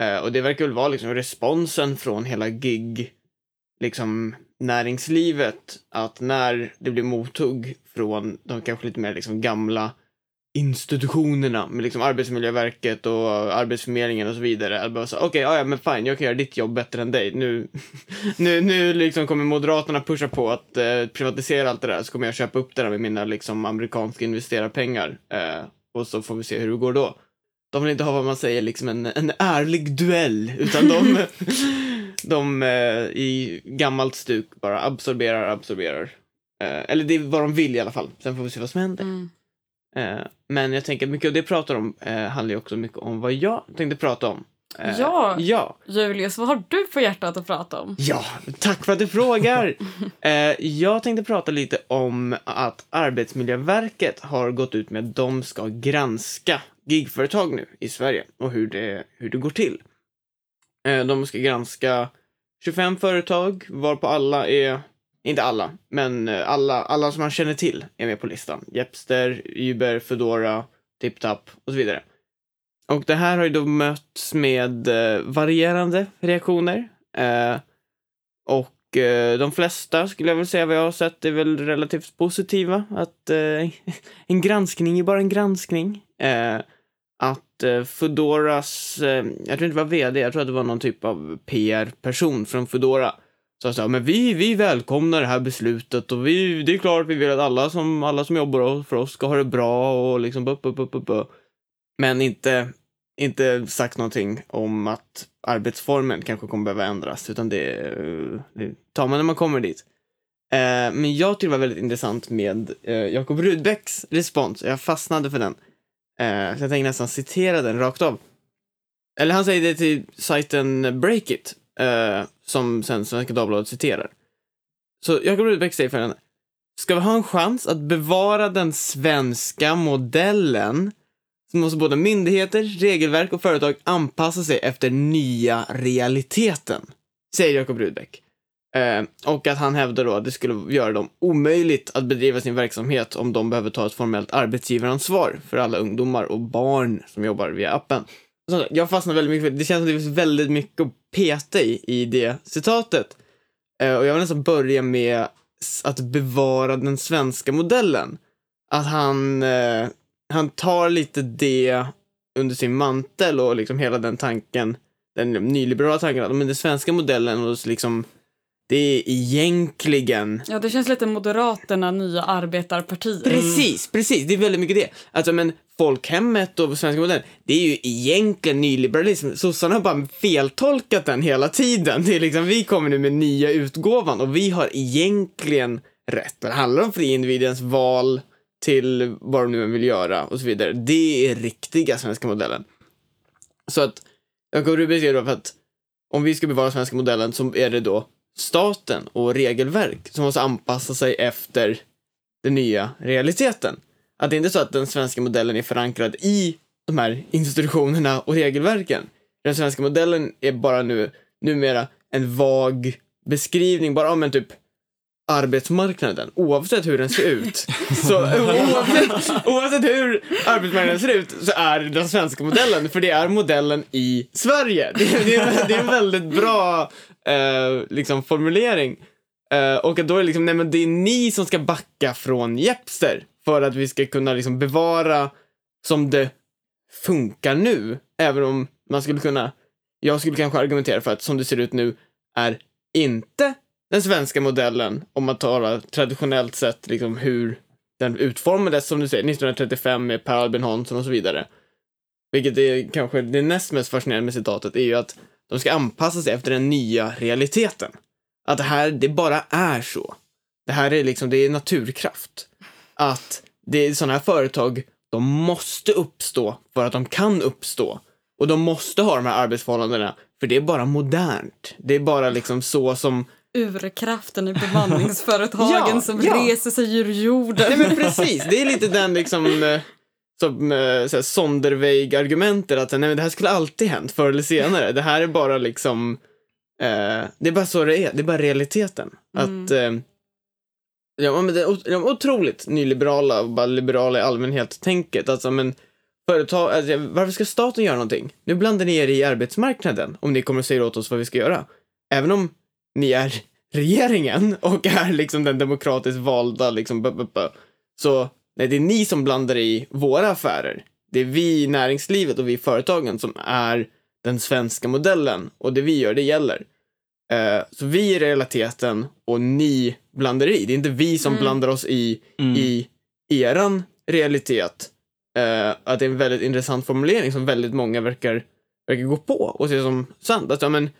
Eh, och det verkar väl vara liksom responsen från hela gig, liksom näringslivet, att när det blir mothugg från de kanske lite mer liksom gamla institutionerna med liksom Arbetsmiljöverket och Arbetsförmedlingen och så vidare. Att bara så, okej, ja, ja, men fine, jag kan göra ditt jobb bättre än dig. Nu, (laughs) nu, nu liksom kommer Moderaterna pusha på att eh, privatisera allt det där, så kommer jag köpa upp det där med mina liksom amerikanska investerarpengar. Eh, och så får vi se hur det går då. De vill inte ha vad man säger, liksom en, en ärlig duell, utan de, (laughs) de eh, i gammalt stuk bara absorberar, absorberar. Eh, eller det är vad de vill i alla fall. Sen får vi se vad som händer. Mm. Eh, men jag tänker att mycket av det pratar om handlar ju också mycket om vad jag tänkte prata om. Ja. Ja. Julius, vad har du på hjärtat att prata om? Ja, tack för att du frågar. (laughs) jag tänkte prata lite om att Arbetsmiljöverket har gått ut med att de ska granska gigföretag nu i Sverige och hur det, hur det går till. Eh, de ska granska 25 företag, varpå alla är, inte alla, men eh, alla, alla som man känner till är med på listan. Jepster, Uber, Foodora, TipTap och så vidare. Och det här har ju då mötts med eh, varierande reaktioner. Och de flesta, skulle jag väl säga vad jag har sett, är väl relativt positiva. Att (laughs) en granskning är bara en granskning. Att eh, Foodoras, eh, jag tror inte det var vd, jag tror att det var någon typ av PR-person från Foodora. sa Så här, men vi, vi välkomnar det här beslutet och vi, det är klart vi vill att alla som, alla som jobbar för oss ska ha det bra och liksom upp, upp, upp, upp, upp. Men inte, inte sagt någonting om att arbetsformen kanske kommer behöva ändras, utan det, eh, det tar man när man kommer dit. Eh, men jag tyckte det var väldigt intressant med eh, Jakob Rudbecks respons. Jag fastnade för den. Eh, så jag tänker nästan citera den rakt av. Eller han säger det till sajten Breakit, eh, som sen Svenska Dagbladet citerar. Så Jakob Rudbeck säger följande. Ska vi ha en chans att bevara den svenska modellen så måste både myndigheter, regelverk och företag anpassa sig efter nya realiteten, säger Jakob Rudbeck. Eh, och att han hävdar då att det skulle göra dem omöjligt att bedriva sin verksamhet om de behöver ta ett formellt arbetsgivaransvar för alla ungdomar och barn som jobbar via appen. Så jag fastnar väldigt mycket för det känns som det finns väldigt mycket att peta i, i det citatet. Eh, och jag vill nästan börja med att bevara den svenska modellen. Att han, eh, han tar lite det under sin mantel och liksom hela den tanken, den nyliberala tanken att men den svenska modellen och liksom det är egentligen Ja, det känns lite Moderaterna, nya arbetarpartiet. Precis, precis. Det är väldigt mycket det. Alltså, men folkhemmet och svenska modellen, det är ju egentligen nyliberalism. Sossarna har bara feltolkat den hela tiden. Det är liksom, vi kommer nu med nya utgåvan och vi har egentligen rätt. Det handlar om fri individens val till vad de nu vill göra och så vidare. Det är riktiga svenska modellen. Så att, Jakob Rubin säger då för att om vi ska bevara svenska modellen så är det då staten och regelverk som måste anpassa sig efter den nya realiteten. Att det inte är så att den svenska modellen är förankrad i de här institutionerna och regelverken. Den svenska modellen är bara nu, numera en vag beskrivning, bara om en typ arbetsmarknaden, oavsett hur den ser ut. (laughs) Så oavsett, oavsett hur arbetsmarknaden ser ut så är det den svenska modellen, för det är modellen i Sverige. Det, är- det, är, det är en väldigt bra eh, liksom formulering. Eh, och att då är det liksom, nej men det är ni som ska backa från Jepster för att vi ska kunna liksom bevara som det funkar nu. Även om man skulle kunna, jag skulle kanske argumentera för att som det ser ut nu är inte den svenska modellen om man talar traditionellt sett liksom hur den utformades som du säger 1935 med Per Albin Hansson och så vidare. Vilket är kanske det näst mest fascinerande med citatet är ju att de ska anpassa sig efter den nya realiteten. Att det här, det bara är så. Det här är liksom, det är naturkraft. Att det är sådana här företag, de måste uppstå för att de kan uppstå. Och de måste ha de här arbetsförhållandena, för det är bara modernt. Det är bara liksom så som Urkraften i bemanningsföretagen (laughs) Ja, som ja. reser sig ur jorden. Nej men precis, det är lite den liksom eh, som eh, såhär, Sonderweg-argumentet att nej, men det här skulle alltid hänt förr eller senare. Det här är bara liksom, eh, det är bara så det är, det är bara realiteten. Att, eh, ja men det är otroligt nyliberala och bara liberala i allmänhet tänket. Alltså men företag, alltså, varför ska staten göra någonting? Nu blandar ni er i arbetsmarknaden om ni kommer att säga åt oss vad vi ska göra. Även om ni är (laughs) regeringen och är liksom den demokratiskt valda liksom, bu- bu- bu- så nej, det är ni som blandar i våra affärer. Det är vi i näringslivet och vi i företagen som är den svenska modellen och det vi gör, det gäller. Eh, så vi är realiteten och ni blandar i. Det är inte vi som Mm. blandar oss i, Mm. i eran realitet. Eh, att det är en väldigt intressant formulering som väldigt många verkar, verkar gå på och se som sant. Att, ja, men,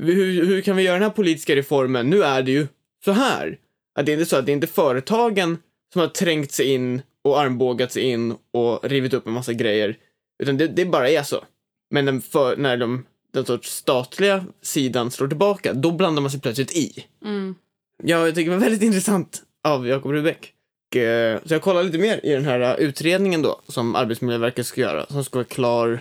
hur, hur kan vi göra den här politiska reformen? Nu är det ju så här. Att det är inte så att det är inte företagen som har trängt sig in och armbågat sig in och rivit upp en massa grejer. Utan det, det bara är så. Men för, när de, den sorts statliga sidan slår tillbaka, då blandar man sig plötsligt i. Mm. Ja, jag tycker det var väldigt (laughs) intressant av Jakob Rudbeck. Och, eh, Så jag kollade lite mer i den här eh, utredningen då, som Arbetsmiljöverket ska göra, som ska vara klar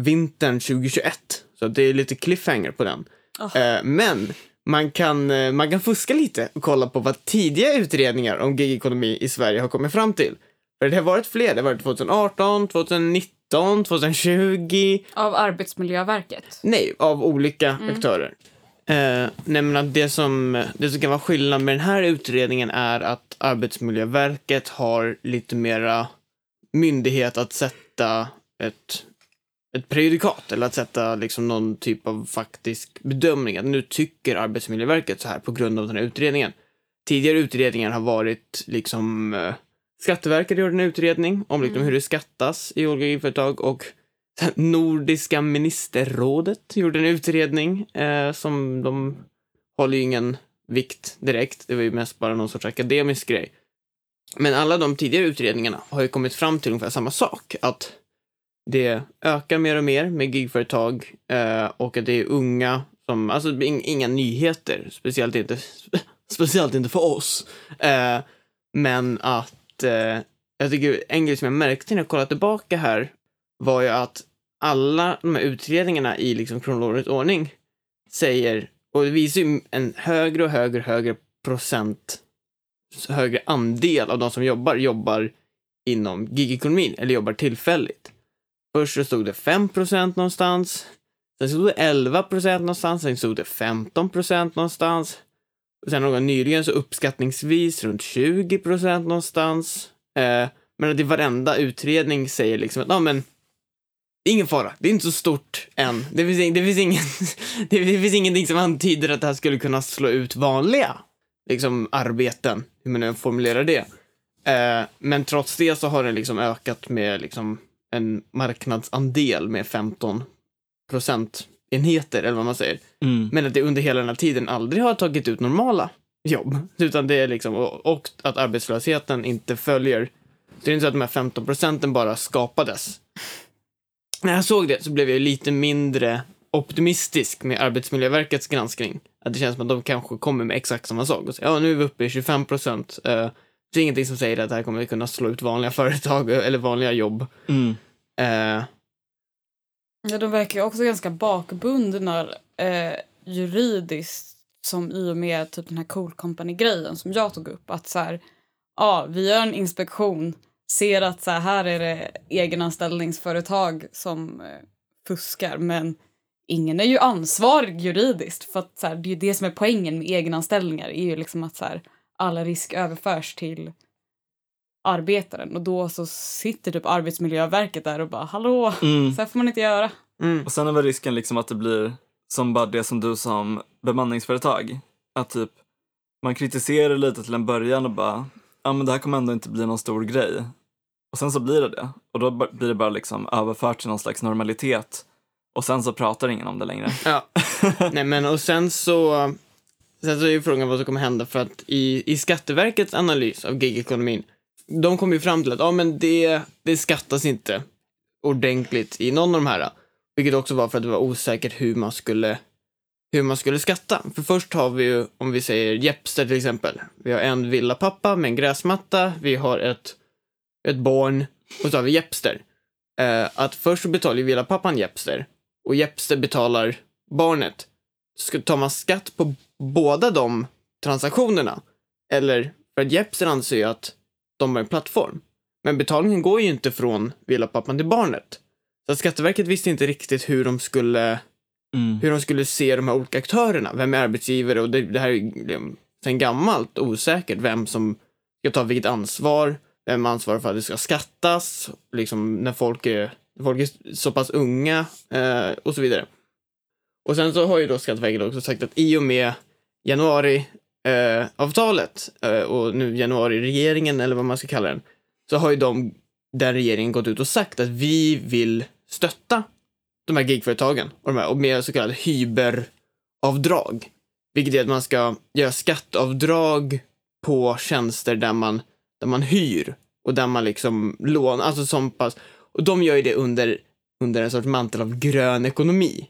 vintern 2021. Så det är lite cliffhanger på den. Oh. Men man kan, eh, man kan fuska lite och kolla på vad tidiga utredningar om gigekonomi i Sverige har kommit fram till. För det har varit fler. Det har varit 2018, 2019, 2020. Av Arbetsmiljöverket. Nej, av olika aktörer. Eh, men att det, som, det som kan vara skillnad med den här utredningen är att Arbetsmiljöverket har lite mera myndighet att sätta ett, ett prejudikat eller att sätta liksom någon typ av faktisk bedömning. Att nu tycker Arbetsmiljöverket så här på grund av den här utredningen. Tidigare utredningar har varit liksom eh, Skatteverket gjorde en utredning om liksom, hur det skattas i olika företag och Nordiska ministerrådet gjorde en utredning eh, som de håller ju ingen vikt direkt. Det var ju mest bara någon sorts akademisk grej. Men alla de tidigare utredningarna har ju kommit fram till ungefär samma sak. Att det ökar mer och mer med gigföretag eh, och att det är unga som, alltså inga nyheter, speciellt inte, (laughs) speciellt inte för oss. Eh, men att eh, jag tycker en grej som jag märkte när jag kollade tillbaka här var ju att alla de här utredningarna i liksom kronologisk ordning säger, och det visar ju en högre och högre, högre procent, högre andel av de som jobbar, jobbar inom gigekonomin eller jobbar tillfälligt. Först så stod det 5 procent någonstans, sen stod det 11 procent någonstans, sen stod det 15 procent någonstans. Och sen någon nyligen så uppskattningsvis runt 20 procent någonstans. Eh, men att i varenda utredning säger liksom att, ja men, ingen fara, det är inte så stort än. Det finns, det finns, ingen, (laughs) det finns ingenting som antyder att det här skulle kunna slå ut vanliga liksom, arbeten, hur man nu formulerar det. Eh, men trots det så har det liksom ökat med liksom, en marknadsandel med 15 procentenheter, eller vad man säger. Mm. Men att det under hela den här tiden aldrig har tagit ut normala jobb. (laughs) Utan det är liksom, och, och att arbetslösheten inte följer. Det är inte så att de här 15 procenten bara skapades. När jag såg det så blev jag lite mindre optimistisk med Arbetsmiljöverkets granskning. Att det känns som att de kanske kommer med exakt samma sak. Och säger, ja, nu är vi uppe i 25 procent. Uh, det är ingenting som säger att det här kommer kunna slå ut vanliga företag (laughs) eller vanliga jobb. Mm. Uh, Ja, de verkar ju också ganska bakbundna eh, juridiskt som i och med typ den här Cool Company-grejen som jag tog upp. Att så här, ja, vi gör en inspektion, ser att så här, här är det egenanställningsföretag som eh, fuskar men ingen är ju ansvarig juridiskt för att så här, det är ju det som är poängen med egenanställningar är ju liksom att så här, alla risk överförs till arbetaren och då så sitter typ Arbetsmiljöverket där och bara hallå, Mm. så här får man inte göra. mm, Och sen är väl risken liksom att det blir som bara det som du sa om bemanningsföretag. Att typ man kritiserar lite till en början och bara, ja men det här kommer ändå inte bli någon stor grej. Och sen så blir det det. Och då blir det bara liksom överfört till någon slags normalitet. Och sen så pratar ingen om det längre. Ja. (laughs) Nej, men och sen så... Sen så är ju frågan vad som kommer hända för att i, i Skatteverkets analys av gigekonomin, de kom ju fram till att ja, men det, det skattas inte ordentligt i någon av de här. Vilket också var för att det var osäkert hur man skulle hur man skulle skatta. För först har vi ju, om vi säger Jepster till exempel. Vi har en villapappa med en gräsmatta, vi har ett, ett barn och så har vi Jepster. Eh, att först så betalar ju villapappan Jepster och Jepster betalar barnet. Ska, tar man skatt på båda de transaktionerna? Eller, för att Jepster anser ju att de är en plattform. Men betalningen går ju inte från villapappan till barnet. Så att Skatteverket visste inte riktigt hur de skulle Mm. hur de skulle se de här olika aktörerna. Vem är arbetsgivare? Och det, det här är ju liksom sen gammalt osäkert vem som ska ta vilket ansvar. Vem ansvarar för att det ska skattas, liksom när folk är, när folk är så pass unga eh, och så vidare. Och sen så har ju då Skatteverket också sagt att i och med januariavtalet eh, eh, och nu januariregeringen eller vad man ska kalla den, så har ju de, den regeringen gått ut och sagt att vi vill stötta de här gigföretagen och, de här, och med så kallade hyberavdrag. Vilket är att man ska göra skatteavdrag på tjänster där man, där man hyr och där man liksom lånar, alltså som pass, och de gör ju det under, under en sorts mantel av grön ekonomi.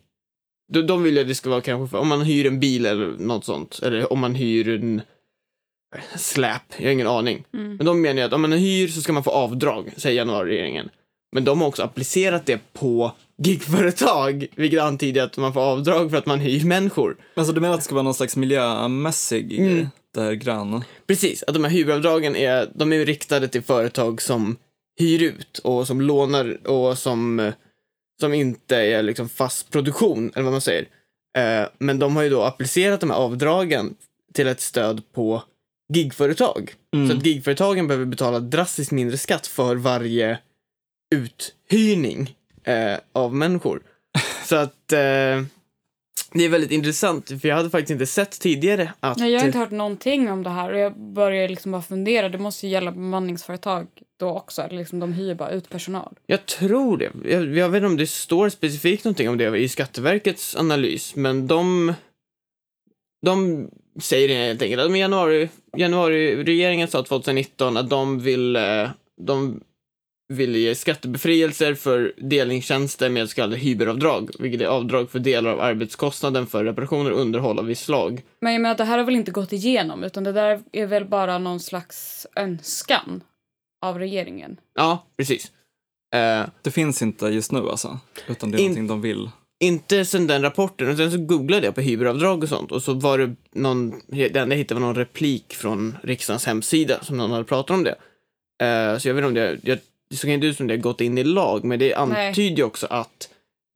De, de vill ju att det ska vara kanske, för, om man hyr en bil eller något sånt, eller om man hyr en släp, jag har ingen aning. Mm. Men de menar ju att om man hyr så ska man få avdrag, säger januariregeringen. Men de har också applicerat det på gigföretag, vilket antyder att man får avdrag för att man hyr människor. Alltså du menar att det ska vara någon slags miljömässig Mm. grej? Det här gröna? Precis, att de här hyravdragen är, de är ju riktade till företag som hyr ut och som lånar och som, som inte är liksom fast produktion, eller vad man säger. Eh, men de har ju då applicerat de här avdragen till ett stöd på gigföretag. Mm. Så att gigföretagen behöver betala drastiskt mindre skatt för varje uthyrning eh, av människor. (laughs) Så att eh, det är väldigt intressant, för jag hade faktiskt inte sett tidigare att... Nej, jag har inte hört någonting om det här och jag börjar liksom bara fundera. Det måste ju gälla bemanningsföretag då också? Eller liksom, de hyr bara ut personal? Jag tror det. Jag, jag vet inte om det står specifikt någonting om det i Skatteverkets analys, men de, de säger det helt enkelt i januari, januari, regeringen sa 2019 att de vill, eh, de vill ge skattebefrielser för delningstjänster med så kallade hyberavdrag, vilket är avdrag för delar av arbetskostnaden för reparationer och underhåll av visst slag. Men jag menar det här har väl inte gått igenom utan det där är väl bara någon slags önskan av regeringen? Ja, precis. Eh, Det finns inte just nu alltså, utan det är In- någonting de vill. inte sen den rapporten, och sen så googlade jag på hyberavdrag och sånt och så var det någon, det enda jag hittade var någon replik från riksdagens hemsida som någon hade pratat om det. Eh, så jag vet inte om det, jag, det såg inte ut som det har gått in i lag, men det Nej. antyder ju också att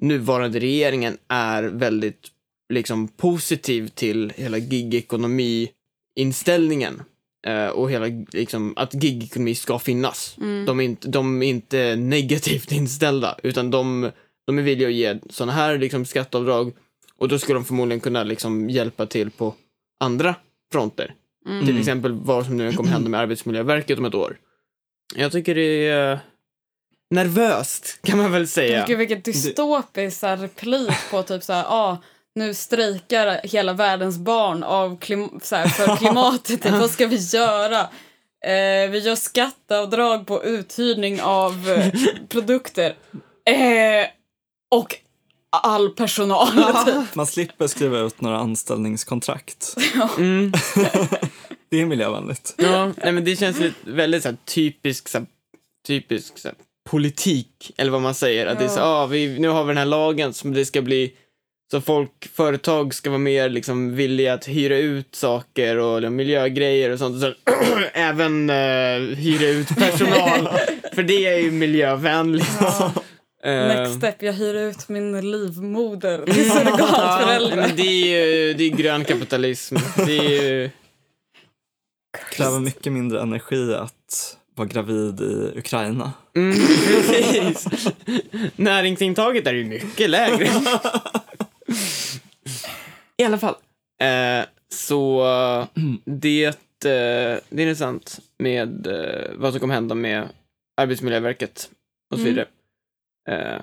nuvarande regeringen är väldigt liksom positiv till hela gigekonomi-inställningen. Eh, och hela, liksom, att gigekonomi ska finnas. Mm. De, är inte, de är inte (laughs) negativt inställda, utan de, de är villiga att ge sådana här liksom, skatteavdrag och då skulle de förmodligen kunna liksom, hjälpa till på andra fronter. Mm. Till exempel vad som nu kommer hända med Arbetsmiljöverket om ett år. Jag tycker det är eh, nervöst, kan man väl säga. Gud vilket dystopiskt replik på typ så här, ah, nu strejkar hela världens barn av klim- så här, för klimatet, (laughs) typ, vad ska vi göra? Eh, vi gör skatteavdrag på uthyrning av eh, (laughs) produkter. Eh, och all personal. typ. (laughs) Man slipper skriva ut några anställningskontrakt. Mm. Det är miljövänligt. Ja, nej, men det känns lite, väldigt så här, typisk, så här, typisk så här, politik, eller vad man säger. Att det är så, Ja. ah, vi, nu har vi den här lagen som det ska bli, så folk, företag ska vara mer liksom villiga att hyra ut saker och miljögrejer och sånt. Och så, (clears throat) även uh, hyra ut (laughs) personal, för det är ju miljövänligt. Ja. (laughs) Eh, Next step, jag hyr ut min livmoder (laughs) till Ja, surrogatföräldrar. men det är ju det är grön kapitalism. Det är ju... Kräver mycket mindre energi att vara gravid i Ukraina. Mm, precis. Näringsintaget är ju mycket lägre. I alla fall. Eh, så eh, det, eh, det är intressant med eh, vad som kommer hända med Arbetsmiljöverket och så Mm. vidare. Eh,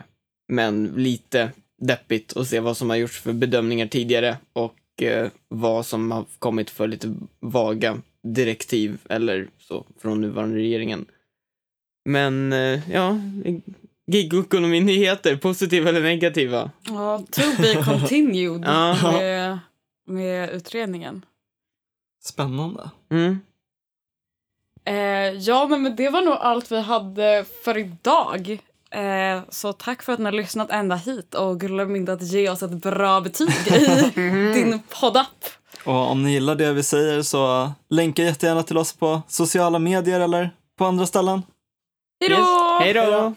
men lite deppigt att se vad som har gjorts för bedömningar tidigare och eh, vad som har kommit för lite vaga direktiv eller så från nuvarande regeringen. Men eh, ja, gigekonomi-nyheter, positiva eller negativa? Ja, to be continued (laughs) Ja. med, med utredningen. Spännande. Mm. Eh, ja, men, men det var nog allt vi hade för idag. Eh, så tack för att ni har lyssnat ända hit och glöm inte att ge oss ett bra betyg i (laughs) din poddapp. Och om ni gillar det vi säger så länka jättegärna till oss på sociala medier eller på andra ställen. Hej då! Yes. Hej då!